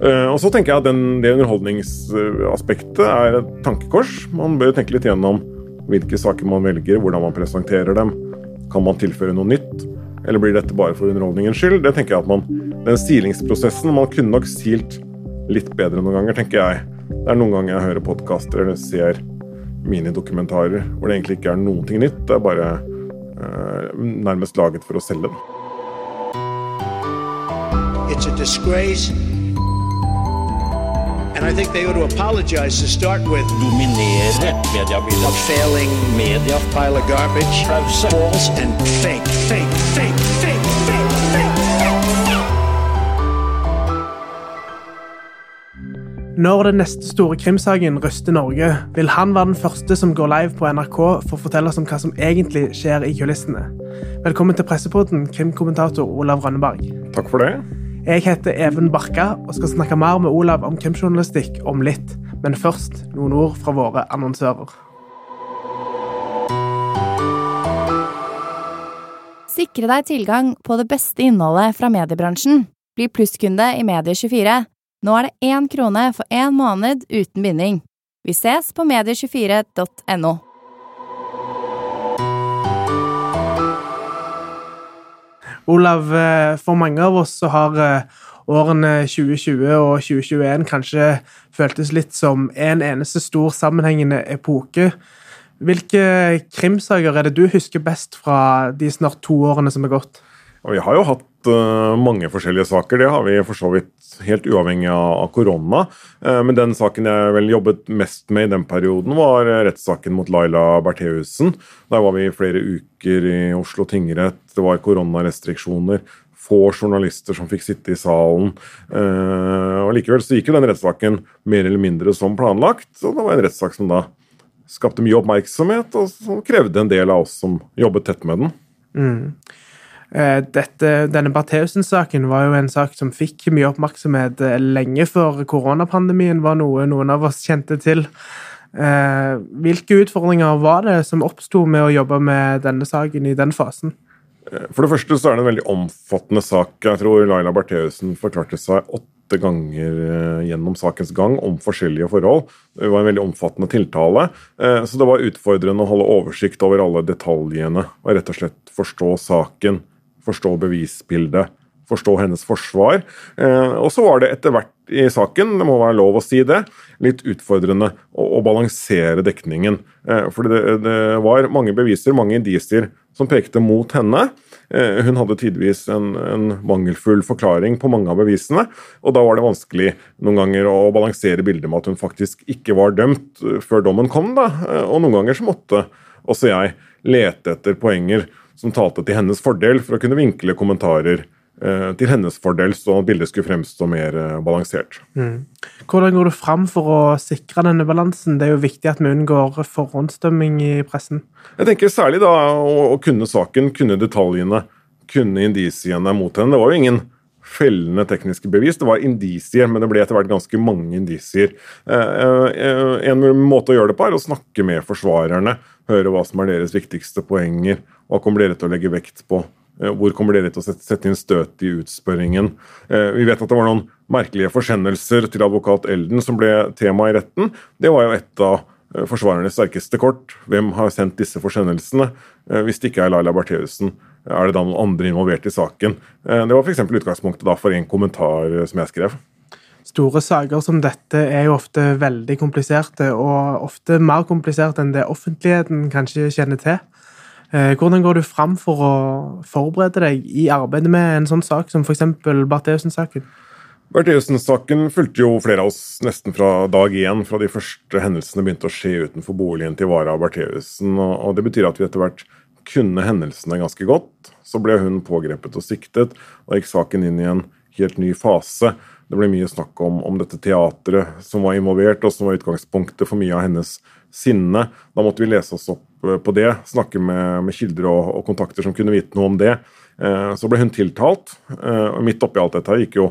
Eh, og så tenker jeg at den, Det underholdningsaspektet er et tankekors. Man bør tenke litt gjennom hvilke saker man velger, hvordan man presenterer dem. Kan man tilføre noe nytt, eller blir dette bare for underholdningens skyld? Det tenker jeg at man, Den silingsprosessen Man kunne nok silt litt bedre noen ganger, tenker jeg. Det er noen ganger jeg hører podkaster eller ser minidokumentarer hvor det egentlig ikke er noen ting nytt. Det er bare eh, nærmest laget for å selge det. It's a disgrace. And I think they ought to apologize to start with. Dominere mediebildet. A failing media. Pile of garbage. False and fake, fake, fake, fake, fake, fake. Når den neste store krimsaken ryster Norge, vil han være den første som går live på NRK for å fortelle oss om hva som egentlig skjer i kulissene. Velkommen til pressepodden, krimkommentator Olav Rønneberg. Takk for det. Jeg heter Even Barka og skal snakke mer med Olav om krimjournalistikk om litt. Men først noen ord fra våre annonsører. Sikre deg tilgang på det beste innholdet fra mediebransjen. Bli plusskunde i Medie24. Nå er det én krone for én måned uten binding. Vi ses på medie24.no. Olav, eh, for mange av oss så har eh, årene 2020 og 2021 kanskje føltes litt som en eneste stor sammenhengende epoke. Hvilke krimsaker er det du husker best fra de snart to årene som er gått? Vi har jo hatt mange forskjellige saker. Det har vi for så vidt helt uavhengig av, korona. Uh, men den saken jeg vel jobbet mest med i den perioden, var rettssaken mot Laila Bertheussen. Der var vi i flere uker i Oslo tingrett. Det var koronarestriksjoner. Få journalister som fikk sitte i salen. Og Likevel så gikk jo den rettssaken mer eller mindre som planlagt. Og det var en rettssak som da skapte mye oppmerksomhet, og som krevde en del av oss som jobbet tett med den. Mm. Eh, dette, denne Bertheussen-saken var jo en sak som fikk mye oppmerksomhet eh, lenge før koronapandemien var noe noen av oss kjente til. Eh, hvilke utfordringer var det som oppsto med å jobbe med denne saken i den fasen? For det første så er det en veldig omfattende sak. Jeg tror Laila Bertheussen forklarte seg åtte ganger gjennom sakens gang om forskjellige forhold. Det var en veldig omfattende tiltale, så det var utfordrende å holde oversikt over alle detaljene og rett og slett forstå saken forstå bevisbildet, forstå hennes forsvar. Eh, og så var det etter hvert i saken, det må være lov å si det, litt utfordrende å, å balansere dekningen. Eh, for det, det, var mange beviser, mange indisier, som pekte mot henne. Eh, hun hadde tidvis en, en, mangelfull forklaring på mange av bevisene, og da var det vanskelig noen ganger å balansere bildet med at hun faktisk ikke var dømt før dommen kom, da. Og noen ganger så måtte også jeg lete etter poenger som talte til hennes fordel, for å kunne vinkle kommentarer eh, til hennes fordel, så bildet skulle fremstå mer eh, balansert. Mm. Hvordan går du fram for å sikre denne balansen? Det er jo viktig at vi unngår forhåndsdømming i pressen. Jeg tenker særlig da å, å kunne saken, kunne detaljene, kunne indisiene mot henne. Det var jo ingen fellende tekniske bevis. Det var indisier, men det ble etter hvert ganske mange indisier. Eh, en måte å gjøre det på er å snakke med forsvarerne, høre hva som er deres viktigste poenger, hva kommer dere til å legge vekt på? Eh, hvor kommer dere til å sette inn støt i utspørringen? Eh, vi vet at det var noen merkelige forsendelser til advokat Elden som ble tema i retten. Det var jo et av eh, forsvarernes sterkeste kort. Hvem har sendt disse forsendelsene? Hvis det ikke er Laila Bertheussen, er det da noen andre involvert i saken? Det var f.eks. utgangspunktet da for en kommentar som jeg skrev. Store saker som dette er jo ofte veldig kompliserte, og ofte mer kompliserte enn det offentligheten kanskje kjenner til. Eh, hvordan går du fram for å forberede deg i arbeidet med en sånn sak som f.eks. Bertheussen-saken? Bertheussen-saken fulgte jo flere av oss nesten fra dag én, fra de første hendelsene begynte å skje utenfor boligen til Vara Bertheussen. Og det betyr at vi etter hvert kunne hendelsene ganske godt. Så ble hun pågrepet og siktet, og gikk saken inn i en helt ny fase. Det ble mye snakk om, om dette teatret som var involvert, og som var utgangspunktet for mye av hennes sinne. Da måtte vi lese oss opp Eh, på det, snakke med, med kilder og, og, kontakter som kunne vite noe om det. Eh, så ble hun tiltalt. Eh, og Midt oppi alt dette gikk jo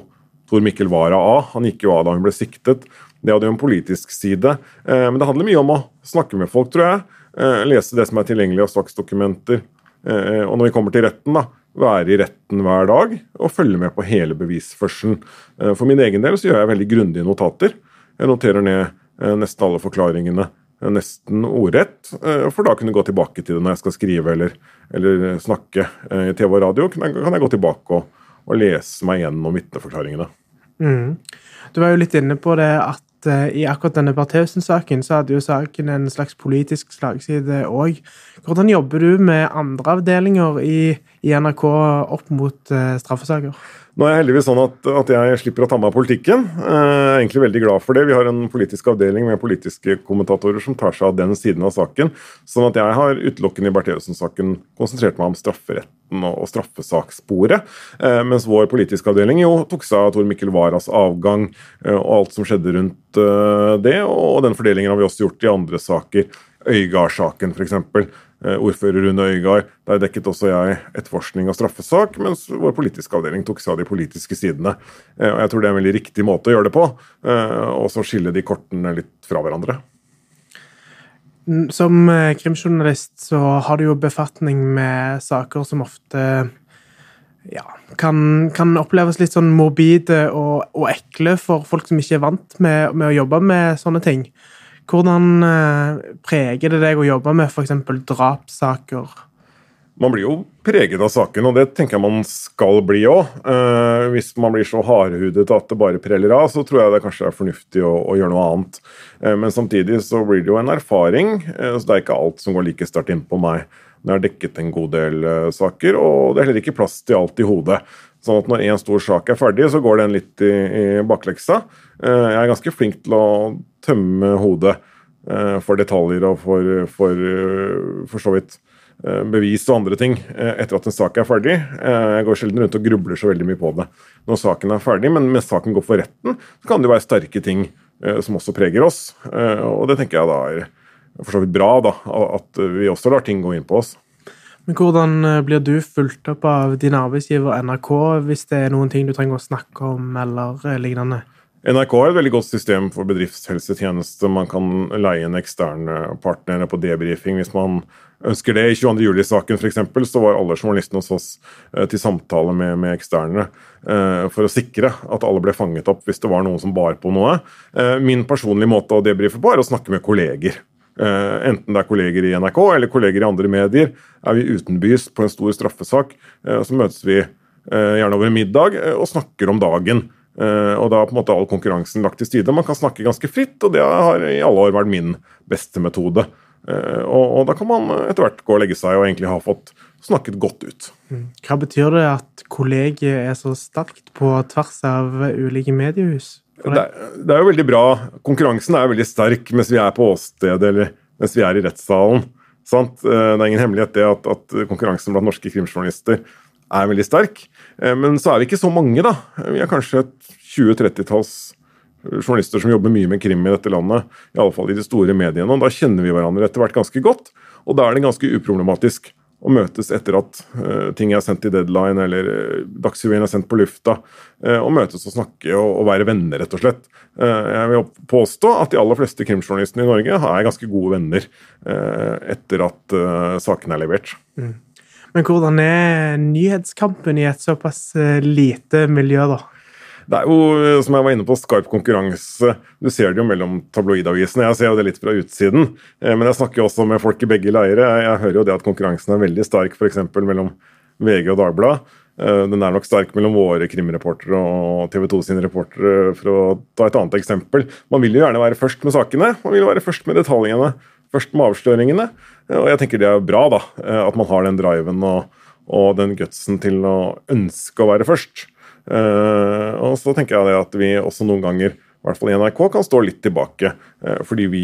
Tor Mikkel Wara av. Han gikk jo av da hun ble siktet. Det hadde jo en politisk side. Eh, men det handler mye om å snakke med folk, tror jeg. Eh, lese det som er tilgjengelig av saksdokumenter. Eh, og når vi kommer til retten, da, være i retten hver dag og følge med på hele bevisførselen. For min egen del så gjør jeg veldig grundige notater. Jeg noterer ned nesten alle forklaringene nesten ordrett, for da kunne jeg gå tilbake til det når jeg skal skrive eller, eller snakke i TV og radio. Jeg, kan jeg gå tilbake og, og lese meg gjennom vitneforklaringene. Mm. Du var jo litt inne på det at uh, i akkurat denne Bertheussen-saken så hadde jo saken en slags politisk slagside òg. Hvordan jobber du med andre avdelinger i, NRK opp mot uh, straffesaker? Nå er jeg heldigvis sånn at, at jeg slipper å ta meg av politikken. Jeg er egentlig veldig glad for det. Vi har en politisk avdeling med politiske kommentatorer som tar seg av den siden av saken. Sånn at jeg har utelukkende i Bertheussen-saken konsentrert meg om strafferetten og straffesakssporet. Eh, mens vår politiske avdeling jo tok seg av Tor Mikkel Waras avgang eh, og alt som skjedde rundt eh, det. Og den fordelingen har vi også gjort i andre saker. Øygard-saken, f.eks. Eh, ordfører Rune Øygard. Der dekket også jeg etterforskning og straffesak, mens vår politiske avdeling tok seg av de politiske sidene. Eh, og Jeg tror det er en veldig riktig måte å gjøre det på, eh, og så skille de kortene litt fra hverandre. Som krimjournalist så har du jo befatning med saker som ofte ja, kan, kan oppleves litt sånn morbide og, og, ekle for folk som ikke er vant med, med å jobbe med sånne ting. Hvordan eh, preger det deg å jobbe med f.eks. drapssaker? Man blir jo preget av saken, og det tenker jeg man skal bli òg. Eh, hvis man blir så hardhudet at det bare preller av, så tror jeg det kanskje er fornuftig å, å gjøre noe annet. Eh, men samtidig så blir det jo en erfaring, eh, så det er ikke alt som går like sterkt inn på meg. når Jeg har dekket en god del eh, saker, og det er heller ikke plass til alt i hodet. Sånn at når én stor sak er ferdig, så går den litt i, i bakleksa. Eh, jeg er ganske flink til å tømme hodet eh, for detaljer og for, for, eh, for så vidt bevis og andre ting etter at en sak er ferdig. Jeg går sjelden rundt og grubler så veldig mye på det når saken er ferdig, men mens saken går for retten, så kan det jo være sterke ting som også preger oss. Og det tenker jeg da er for så vidt bra, da, at vi også lar ting gå inn på oss. Men hvordan eh, blir du fulgt opp av din arbeidsgiver NRK hvis det er noen ting du trenger å snakke om eller eh, lignende? NRK har et veldig godt system for bedriftshelsetjeneste. Man kan leie inn eksterne partnere på debrifing hvis man ønsker det. I 22. juli-saken f.eks. så var alle journalistene hos oss eh, til samtale med, med eksterne for å sikre at alle ble fanget opp hvis det var noen som bar på noe. min personlige måte å debrife på er å snakke med kolleger. Eh, enten det er kolleger i NRK eller kolleger i andre medier. Er vi utenbys på en stor straffesak, eh, så møtes vi eh, gjerne over middag og snakker om dagen. Og da er på en måte all konkurransen lagt til side. Man kan snakke ganske fritt, og det har i alle år vært min beste metode. Og, da kan man etter hvert gå og legge seg og egentlig ha fått snakket godt ut. Mm. Hva betyr det at kollegiet er så sterkt på tvers av ulike mediehus? Det, det, er jo veldig bra. Konkurransen er veldig sterk mens vi er på åstedet eller mens vi er i rettssalen. Sant? Eh, det er ingen hemmelighet det at, at konkurransen blant norske krimjournalister er veldig sterk. Eh, men så er vi ikke så mange, da. Vi er kanskje et 20-30-talls journalister som jobber mye med krim i dette landet. i alle fall i de store mediene, og Da kjenner vi hverandre etter hvert ganske godt. Og da er det ganske uproblematisk å møtes etter at uh, ting er sendt i deadline eller uh, Dagsrevyen er sendt på lufta. Uh, og møtes og snakke og, og, være venner, rett og slett. Jeg vil påstå at de aller fleste krimjournalistene i Norge er ganske gode venner etter at sakene er levert. Mm. Men hvordan er nyhetskampen i et såpass lite miljø, da? Det er jo, som jeg var inne på, skarp konkurranse. Du ser det jo mellom tabloidavisene. Jeg ser jo det litt fra utsiden. Eh, men jeg snakker jo også med folk i begge leire. Jeg, hører jo det at konkurransen er veldig sterk f.eks. mellom VG og Dagbladet. Eh, den er nok sterk mellom våre krimreportere og TV 2 sine reportere, for å ta et annet eksempel. Man vil jo gjerne være først med sakene. Man vil være først med detaljene. Først med avsløringene. Eh, og jeg tenker det er bra, da. At man har den driven og, og den gutsen til å ønske å være først. Eh, og så tenker jeg at vi også noen ganger, i hvert fall i NRK, kan stå litt tilbake. Eh, fordi vi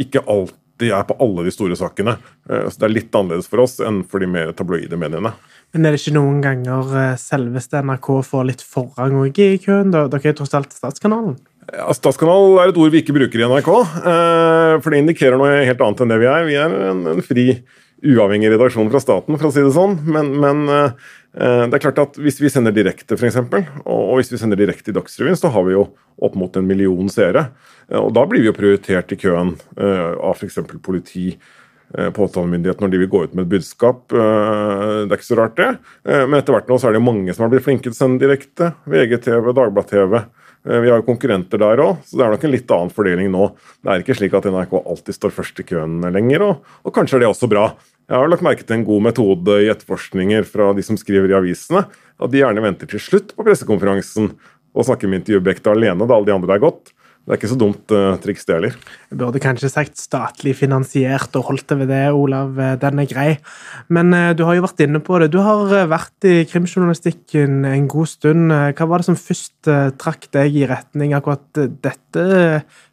ikke alltid er på alle de store sakene. Eh, så det er litt annerledes for oss enn for de mer tabloide mediene. Men er det ikke noen ganger selveste NRK får litt forrang òg i køen? Dere er tross alt Statskanalen? Ja, Statskanal er et ord vi ikke bruker i NRK. For det indikerer noe helt annet enn det vi er. Vi er en, en fri, uavhengig redaksjon fra staten, for å si det sånn. Men, men det er klart at Hvis vi sender direkte, for eksempel, og hvis vi sender direkte i Dagsrevyen, så har vi jo opp mot en million seere. Eh, og Da blir vi jo prioritert i køen eh, av f.eks. politi, eh, påtalemyndighet når de vil gå ut med et budskap. Det er ikke så rart, det. Men etter hvert nå så er det mange som har blitt flinke til å sende direkte. VGTV, Dagblad-TV. Vi har jo konkurrenter der òg, så det er nok en litt annen fordeling nå. Det er ikke slik at NRK alltid står først i køen lenger, og, og kanskje er det også bra. Jeg har lagt merke til en god metode i etterforskninger fra de som skriver i avisene, at de gjerne venter til slutt på pressekonferansen og snakker med intervjuobjektet alene da alle de andre er gått. Det er ikke så dumt uh, triks, det heller. Jeg burde kanskje sagt statlig finansiert og holdt det ved det, Olav. Eh, den er grei. Men uh, du har jo vært inne på det. Du har vært i krimjournalistikken en god stund. Hva var det som først trakk deg i retning akkurat dette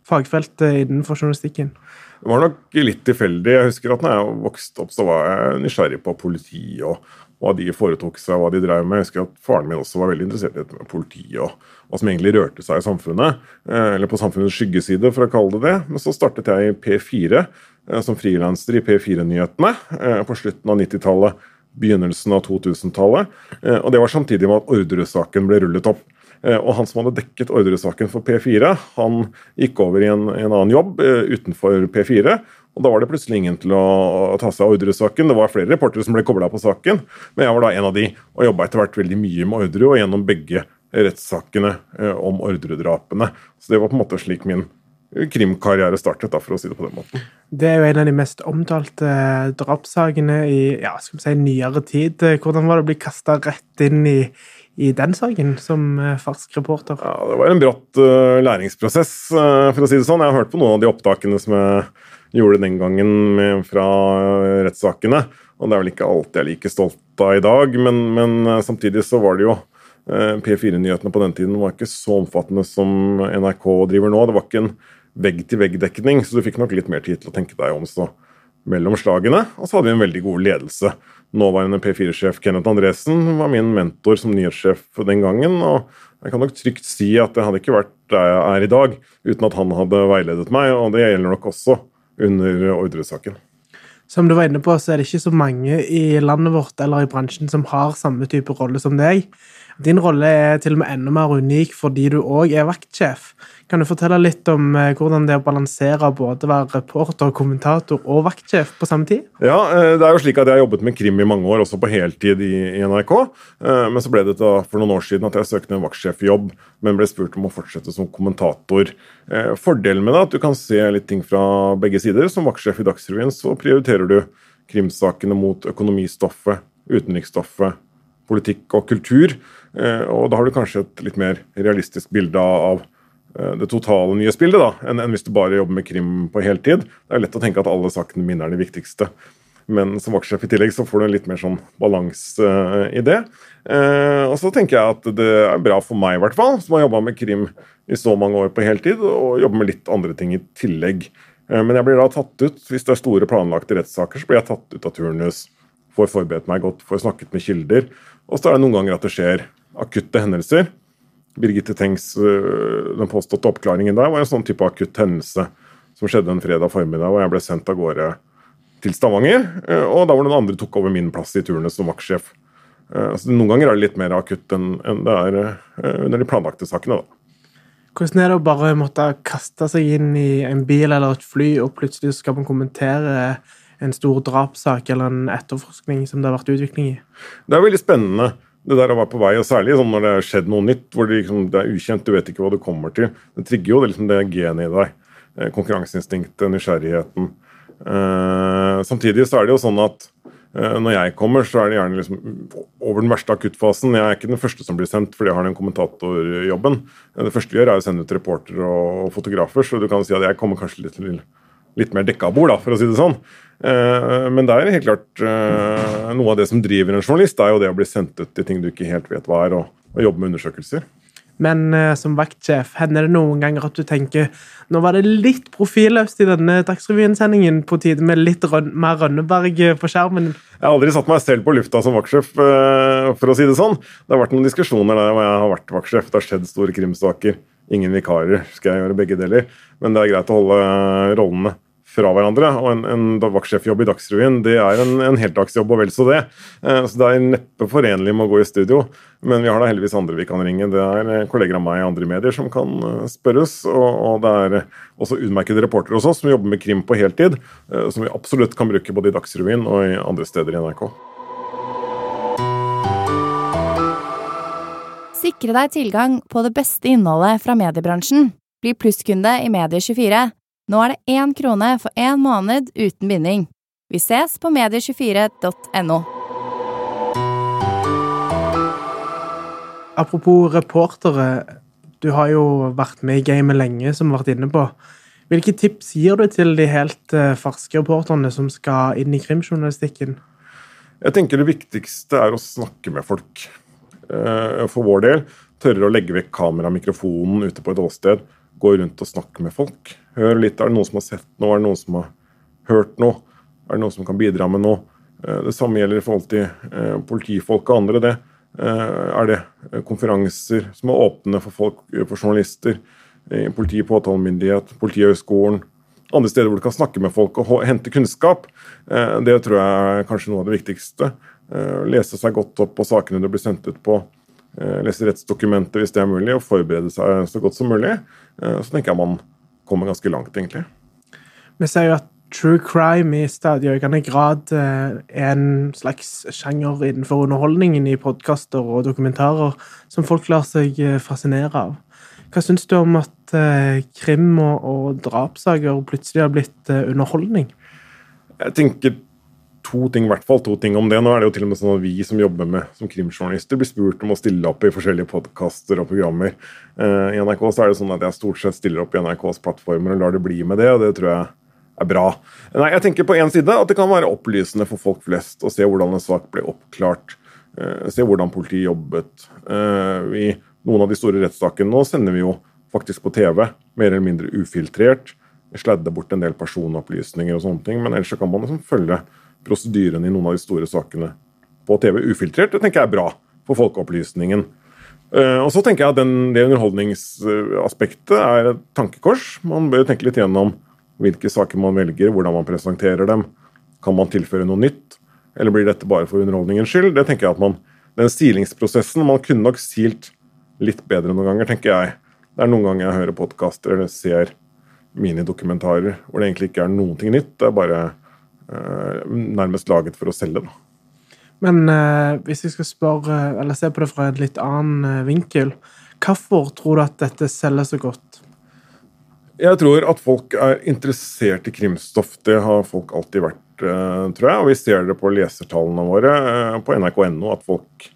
fagfeltet innenfor journalistikken? Det var nok litt tilfeldig. Jeg husker at når jeg vokste opp, så var jeg nysgjerrig på politi og hva de foretok seg, hva de drev med. Jeg husker at faren min også var veldig interessert i dette med politi og hva som egentlig rørte seg i samfunnet. Eh, eller på samfunnets skyggeside, for å kalle det det. Men så startet jeg i P4 eh, som frilanser i P4-nyhetene eh, på slutten av 90-tallet, begynnelsen av 2000-tallet. Og det var samtidig med at ordresaken ble rullet opp. Og han som hadde dekket ordresaken for P4, han gikk over i en, en annen jobb utenfor P4 og Da var det plutselig ingen til å ta seg av ordresaken. Det var flere reportere som ble kobla på saken, men jeg var da en av de, og jobba etter hvert veldig mye med ordre og gjennom begge rettssakene eh, om ordredrapene. Så det var på en måte slik min krimkarriere startet, da, for å si det på den måten. Det er jo en av de mest omtalte eh, drapssakene i ja, skal vi si, nyere tid. Hvordan var det å bli kasta rett inn i, i den saken som eh, fersk reporter? Ja, Det var en bratt uh, læringsprosess, uh, for å si det sånn. Jeg har hørt på noen av de opptakene som jeg gjorde den gangen med, fra rettssakene. Og det er vel ikke alt jeg er like stolt av i dag, men, men samtidig så var det jo eh, P4-nyhetene på den tiden var ikke så omfattende som NRK driver nå. Det var ikke en vegg-til-vegg-dekning, så du fikk nok litt mer tid til å tenke deg om så mellom slagene. Og så hadde vi en veldig god ledelse. Nåværende P4-sjef Kenneth Andresen var min mentor som nyhetssjef den gangen. og jeg kan nok trygt si at det hadde ikke vært der jeg er i dag uten at han hadde veiledet meg, og det gjelder nok også under ordresaken. Som du var inne på, så er det ikke så mange i landet vårt eller i bransjen som har samme type rolle som deg. Din rolle er til og med enda mer unik fordi du òg er vaktsjef. Kan du fortelle litt om eh, hvordan det er å balansere både være reporter, kommentator og vaktsjef på samme tid? Ja, eh, det er jo slik at Jeg har jobbet med krim i mange år, også på heltid i, i NRK. Eh, men så ble det da for noen år siden at jeg søkte en vaktsjefjobb, men ble spurt om å fortsette som kommentator. Fordelen med det er at du kan se litt ting fra begge sider. Som vaktsjef i Dagsrevyen så prioriterer du krimsakene mot økonomistoffet, utenriksstoffet, politikk og kultur. Og da har du kanskje et litt mer realistisk bilde av Eh, det totale nyhetsbildet da, enn, hvis du bare jobber med krim på heltid. Det er lett å tenke at alle sakene mine er de viktigste. Men som vaktsjef i tillegg så får du en litt mer sånn balanse uh, i det. Og så tenker jeg at det er bra for meg, i hvert fall, som har jobba med krim i så mange år på heltid, og jobber med litt andre ting i tillegg. Men jeg blir da tatt ut, hvis det er store planlagte rettssaker, så blir jeg tatt ut av turnus. Får forberedt meg godt, får snakket med kilder. Og så er det noen ganger at det skjer akutte hendelser Birgitte Tengs øh, den påståtte oppklaringen der var en sånn type akutt hendelse som skjedde en fredag formiddag, og jeg ble sendt av gårde til Stavanger. Øh, og da var det noen andre tok over min plass i turene som vaktsjef. Øh, så Noen ganger er det litt mer akutt enn det er under de planlagte sakene. da. Hvordan er det å bare måtte kaste seg inn i en bil eller et fly, og plutselig skal man kommentere en stor drapssak eller en etterforskning som det har vært utvikling i? Det er veldig spennende det der å være på vei, og særlig sånn når det har skjedd noe nytt, hvor det, liksom, det, er ukjent, du vet ikke hva du kommer til. Det trigger jo det, liksom, det genet i deg. Eh, konkurranseinstinktet, nysgjerrigheten. Eh, samtidig så er det jo sånn at eh, når jeg kommer, så er det gjerne liksom over den verste akuttfasen. Jeg er ikke den første som blir sendt, fordi jeg har den kommentatorjobben. Det første vi gjør, er å sende ut reportere og fotografer, så du kan si at jeg kommer kanskje litt, litt mer dekka bord, da, for å si det sånn. Eh, men det er helt klart eh, noe av det som driver en journalist, er jo det å bli sendt ut til ting du ikke helt vet hva er, og, og jobbe med undersøkelser. Men uh, som vaktsjef, hender det noen ganger at du tenker nå var det litt profilløst i denne Dagsrevyen-sendingen, på tide med litt røn mer Rønneberg på skjermen? Jeg har aldri satt meg selv på lufta som vaktsjef, for å si det sånn. Det har vært noen diskusjoner der hvor jeg har vært vaktsjef. Det har skjedd store krimsaker. Ingen vikarer. Skal jeg gjøre begge deler? Men det er greit å holde rollene fra hverandre. Og en, en vaktsjefjobb i Dagsrevyen det er en, en heldagsjobb og vel så det. Eh, så det er neppe forenlig med å gå i studio. Men vi har da heldigvis andre vi kan ringe. Det er eh, kolleger av meg i andre medier som kan eh, spørres. Og, og det er også utmerkede reportere hos oss som jobber med krim på heltid, som vi absolutt kan bruke både i Dagsrevyen og i andre steder i NRK. Sikre deg tilgang på det beste innholdet fra mediebransjen. Bli plusskunde i Medie24. Nå er det én krone for én måned uten binding. Vi ses på medie24.no. Apropos reportere, du har jo vært med i gamet lenge, som vi har vært inne på. Hvilke tips gir du til de helt eh, ferske reporterne som skal inn i krimjournalistikken? Jeg tenker Det viktigste er å snakke med folk. Eh, for vår del tørre å legge vekk kamera og mikrofonen ute på et åsted gå rundt og snakke med folk. Hør litt. Er det noen som har sett noe? Er det noen som har hørt noe? Er det noen som kan bidra med noe? Eh, det samme gjelder i forhold til eh, politifolk og andre. det. Er det konferanser som er åpne for folk, for journalister? Politi, påtalemyndighet, Politihøgskolen. Andre steder hvor du kan snakke med folk og hente kunnskap. Det tror jeg er kanskje noe av det viktigste. Lese seg godt opp på sakene du blir sendt ut på. Lese rettsdokumenter hvis det er mulig, og forberede seg så godt som mulig. Eh, så tenker jeg man kommer ganske langt, egentlig. Vi ser jo at true crime i stadig økende grad eh, er en slags sjanger innenfor underholdningen i podkaster og dokumentarer som folk lar seg eh, fascinere av. Hva syns du om at krim og, og drapssaker plutselig har blitt underholdning? Jeg tenker to ting, i hvert fall to ting om det. Nå er det jo til og med sånn at vi som jobber med som krimjournalister, blir spurt om å stille opp i forskjellige podkaster og programmer. Uh, I NRK så er det sånn at jeg stort sett stiller opp i NRKs plattformer og lar det bli med det, og det tror jeg er bra. Nei, jeg tenker på en side at det kan være opplysende for folk flest å se hvordan en sak ble oppklart. Uh, se hvordan politiet jobbet. Uh, I noen av de store rettssakene nå sender vi jo faktisk på TV, mer eller mindre ufiltrert. Sladde bort en del personopplysninger og sånne ting, men ellers så kan man liksom følge prosedyren i noen av de store sakene på TV ufiltrert. Det tenker jeg er bra for folkeopplysningen. Eh, og så tenker jeg at den, Det underholdningsaspektet er et tankekors. Man bør tenke litt gjennom hvilke saker man velger, hvordan man presenterer dem. Kan man tilføre noe nytt, eller blir dette bare for underholdningens skyld? Det tenker jeg at man, Den silingsprosessen Man kunne nok silt litt bedre noen ganger, tenker jeg. Det er noen ganger jeg hører podkaster eller ser minidokumentarer hvor det egentlig ikke er noen ting nytt. Det er bare nærmest laget for å selge. Da. Men eh, hvis jeg skal spørre, eller se på det fra en litt annen eh, vinkel, hvorfor tror du at dette selger så godt? Jeg tror at folk er interessert i krimstoff. Det har folk alltid vært, tror jeg. Og vi ser det på lesertallene våre på nrk.no at folk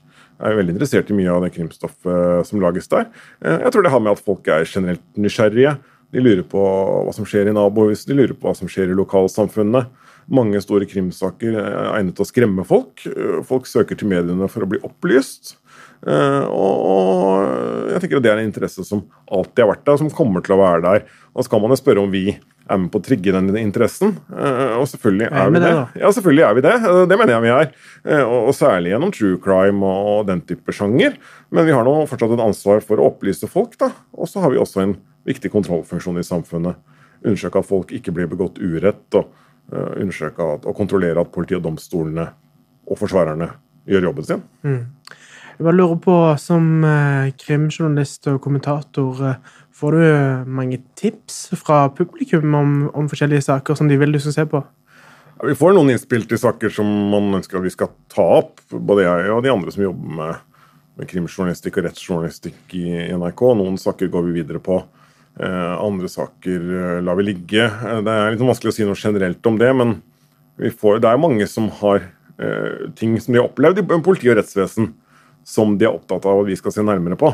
er veldig interessert i mye av det krimstoffet som lages der. Jeg tror det har med at folk er generelt nysgjerrige. De lurer på hva som skjer i nabohuset, de lurer på hva som skjer i lokalsamfunnet mange store krimsaker er egnet til å skremme folk. Folk søker til mediene for å bli opplyst. Eh, og jeg tenker at det er en interesse som alltid har vært der, og som kommer til å være der. Og så kan man jo spørre om vi er med på å trigge den interessen. Eh, og selvfølgelig er vi det. Ja, selvfølgelig er vi det. Eh, det mener jeg vi er. Og særlig gjennom true crime og den type sjanger. Men vi har nå fortsatt et ansvar for å opplyse folk, da. Og så har vi også en viktig kontrollfunksjon i samfunnet. Undersøke at folk ikke blir begått urett. og Eh, undersøke at, og kontrollere at politiet, og domstolene og forsvarerne gjør jobben sin. Mm. Jeg bare lurer på, Som eh, krimjournalist og kommentator, eh, får du mange tips fra publikum om, om, forskjellige saker som de vil du skal se på? Ja, vi får noen innspill til saker som man ønsker at vi skal ta opp. Både jeg og de andre som jobber med, med krimjournalistikk og rettsjournalistikk i NRK. Noen saker går vi videre på. Eh, andre saker eh, lar vi ligge. Eh, det er litt vanskelig å si noe generelt om det, men får, det er mange som har ting som de har opplevd i politi og rettsvesen, som de er opptatt av at vi skal se nærmere på.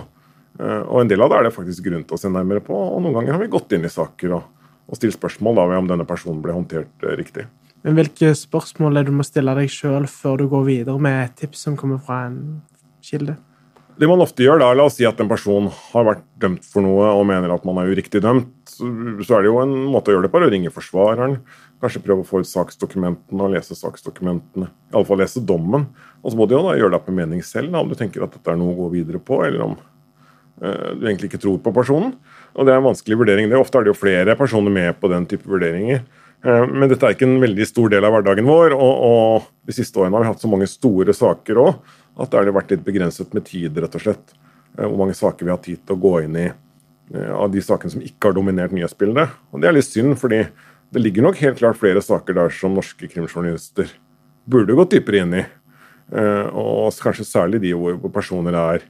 Og En del av det er det faktisk grunn til å se nærmere på. og Noen ganger har vi gått inn i saker og, og stilt spørsmål da, om denne personen ble håndtert riktig. Men Hvilke spørsmål er det du må stille deg sjøl før du går videre med et tips som kommer fra en kilde? Det man ofte gjør, da, La oss si at en person har vært dømt for noe og mener at man er uriktig dømt. Så er det jo en måte å gjøre det på å ringe forsvareren. Kanskje prøve å få ut saksdokumentene og lese saksdokumentene. Iallfall lese dommen. Og så må du jo da gjøre deg opp en mening selv om du tenker at dette er noe å gå videre på, eller om uh, du egentlig ikke tror på personen. Og Det er en vanskelig vurdering. det Ofte er det jo flere personer med på den type vurderinger. Eh, men dette er ikke en veldig stor del av hverdagen vår, og, og de siste årene har vi hatt så mange store saker òg at det har vært litt begrenset med tid, rett og slett. Eh, hvor mange saker vi har tid til å gå inn i eh, av de sakene som ikke har dominert nyhetsbildet. Og det er litt synd, fordi det ligger nok helt klart flere saker der som norske krimjournalister burde gått dypere inn i. Og kanskje særlig de hvor personer er,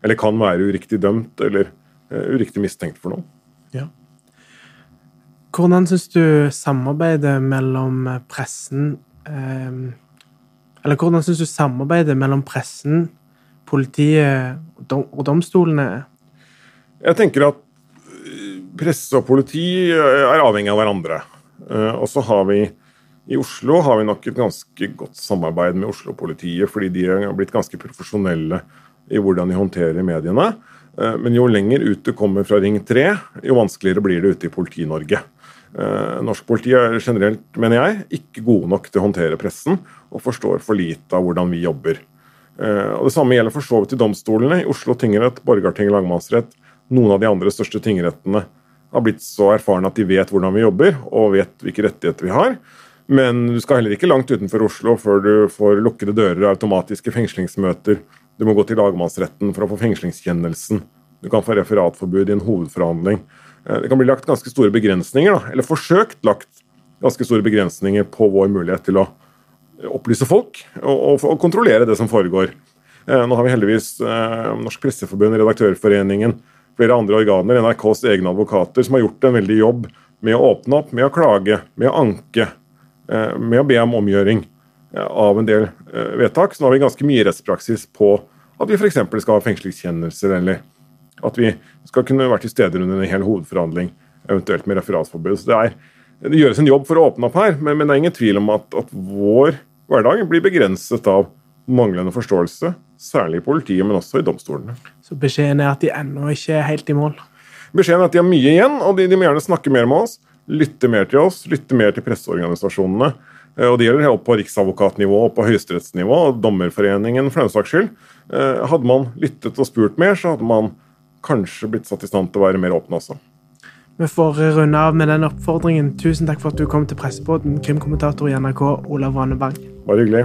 eller kan være uriktig dømt eller uriktig mistenkt for noe. Ja. Hvordan syns du samarbeidet mellom pressen eh, Eller hvordan syns du samarbeidet mellom pressen, politiet og domstolene er? Jeg tenker at eh, presse og politi er avhengig av hverandre. Eh, og så har vi i Oslo har vi nok et ganske godt samarbeid med Oslo-politiet, fordi de har blitt ganske profesjonelle i hvordan de håndterer mediene. Eh, men jo lenger ut du kommer fra Ring 3, jo vanskeligere blir det ute i Politi-Norge. Eh, norsk politi er generelt, mener jeg, ikke gode nok til å håndtere pressen, og forstår for lite av hvordan vi jobber. Eh, og Det samme gjelder for så vidt i domstolene. I Oslo tingrett, Borgarting lagmannsrett, noen av de andre største tingrettene har blitt så erfarne at de vet hvordan vi jobber, og vet hvilke rettigheter vi har. Men du skal heller ikke langt utenfor Oslo før du får lukkede dører, automatiske fengslingsmøter. Du må gå til lagmannsretten for å få fengslingskjennelsen. Du kan få referatforbud i en hovedforhandling. Eh, det kan bli lagt ganske store begrensninger, da, eller forsøkt lagt ganske store begrensninger på vår mulighet til å opplyse folk og, og kontrollere det som foregår. Eh, nå har vi heldigvis eh, Norsk Presseforbund, Redaktørforeningen, flere andre organer, NRKs egne advokater, som har gjort en veldig jobb med å åpne opp, med å klage, med å anke, med å be om omgjøring av en del vedtak. Så nå har vi ganske mye rettspraksis på at vi f.eks. skal ha fengslingskjennelser eller at vi skal kunne være til stede under en hel hovedforhandling, eventuelt med referatforbud. Så det, er, det gjøres en jobb for å åpne opp her, men, men det er ingen tvil om at, at, vår hverdag blir begrenset av manglende forståelse, særlig i politiet, men også i domstolene. Så beskjeden er at de ennå ikke er helt i mål? Beskjeden er at de har mye igjen, og de, de må gjerne snakke mer med oss. Lytte mer til oss, lytte mer til presseorganisasjonene. Eh, og Det gjelder opp på riksadvokatnivå og på høyesterettsnivå og Dommerforeningen for den saks skyld. Eh, hadde man lyttet og spurt mer, så hadde man kanskje blitt satt i stand til å være mer åpne også. Vi får runde av med den oppfordringen. Tusen takk for at du kom til Pressebåten, krimkommentator i NRK, Olav Ranebang. Bare hyggelig.